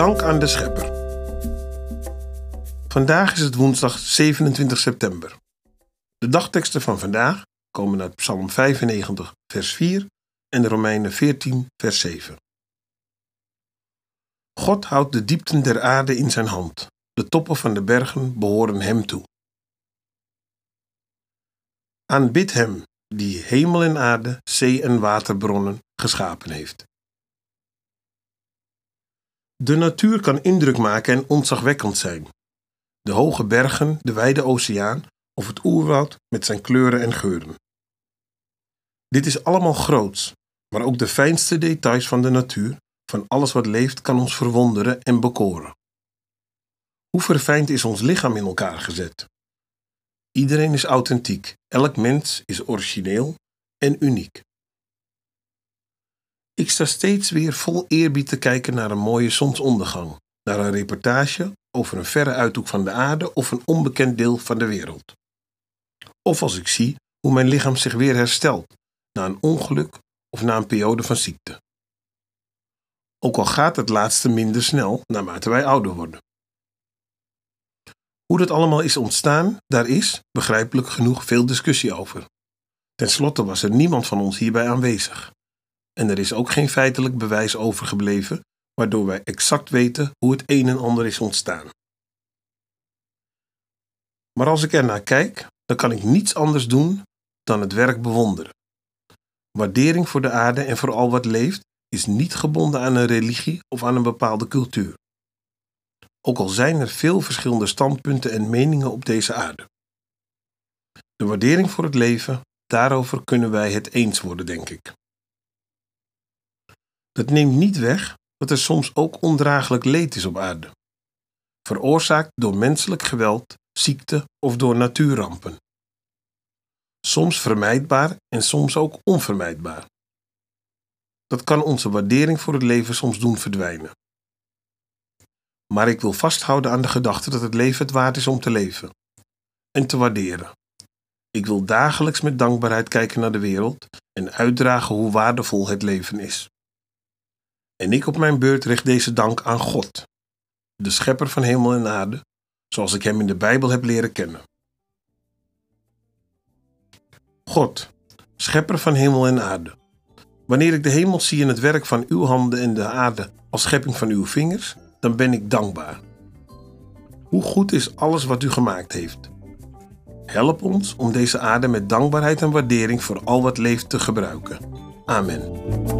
Dank aan de Schepper. Vandaag is het woensdag 27 september. De dagteksten van vandaag komen uit Psalm 95, vers 4 en Romeinen 14, vers 7. God houdt de diepten der aarde in zijn hand. De toppen van de bergen behoren hem toe. Aanbid hem die hemel en aarde, zee en waterbronnen geschapen heeft. De natuur kan indruk maken en ontzagwekkend zijn. De hoge bergen, de wijde oceaan of het oerwoud met zijn kleuren en geuren. Dit is allemaal groots, maar ook de fijnste details van de natuur, van alles wat leeft, kan ons verwonderen en bekoren. Hoe verfijnd is ons lichaam in elkaar gezet? Iedereen is authentiek, elk mens is origineel en uniek. Ik sta steeds weer vol eerbied te kijken naar een mooie zonsondergang, naar een reportage over een verre uithoek van de aarde of een onbekend deel van de wereld. Of als ik zie hoe mijn lichaam zich weer herstelt na een ongeluk of na een periode van ziekte. Ook al gaat het laatste minder snel naarmate wij ouder worden. Hoe dat allemaal is ontstaan, daar is, begrijpelijk genoeg, veel discussie over. Ten slotte was er niemand van ons hierbij aanwezig. En er is ook geen feitelijk bewijs overgebleven waardoor wij exact weten hoe het een en ander is ontstaan. Maar als ik er naar kijk, dan kan ik niets anders doen dan het werk bewonderen. Waardering voor de aarde en voor al wat leeft is niet gebonden aan een religie of aan een bepaalde cultuur. Ook al zijn er veel verschillende standpunten en meningen op deze aarde. De waardering voor het leven, daarover kunnen wij het eens worden, denk ik. Dat neemt niet weg dat er soms ook ondraaglijk leed is op aarde, veroorzaakt door menselijk geweld, ziekte of door natuurrampen. Soms vermijdbaar en soms ook onvermijdbaar. Dat kan onze waardering voor het leven soms doen verdwijnen. Maar ik wil vasthouden aan de gedachte dat het leven het waard is om te leven en te waarderen. Ik wil dagelijks met dankbaarheid kijken naar de wereld en uitdragen hoe waardevol het leven is. En ik op mijn beurt richt deze dank aan God, de schepper van hemel en aarde, zoals ik hem in de Bijbel heb leren kennen. God, schepper van hemel en aarde. Wanneer ik de hemel zie en het werk van uw handen en de aarde als schepping van uw vingers, dan ben ik dankbaar. Hoe goed is alles wat u gemaakt heeft? Help ons om deze aarde met dankbaarheid en waardering voor al wat leeft te gebruiken. Amen.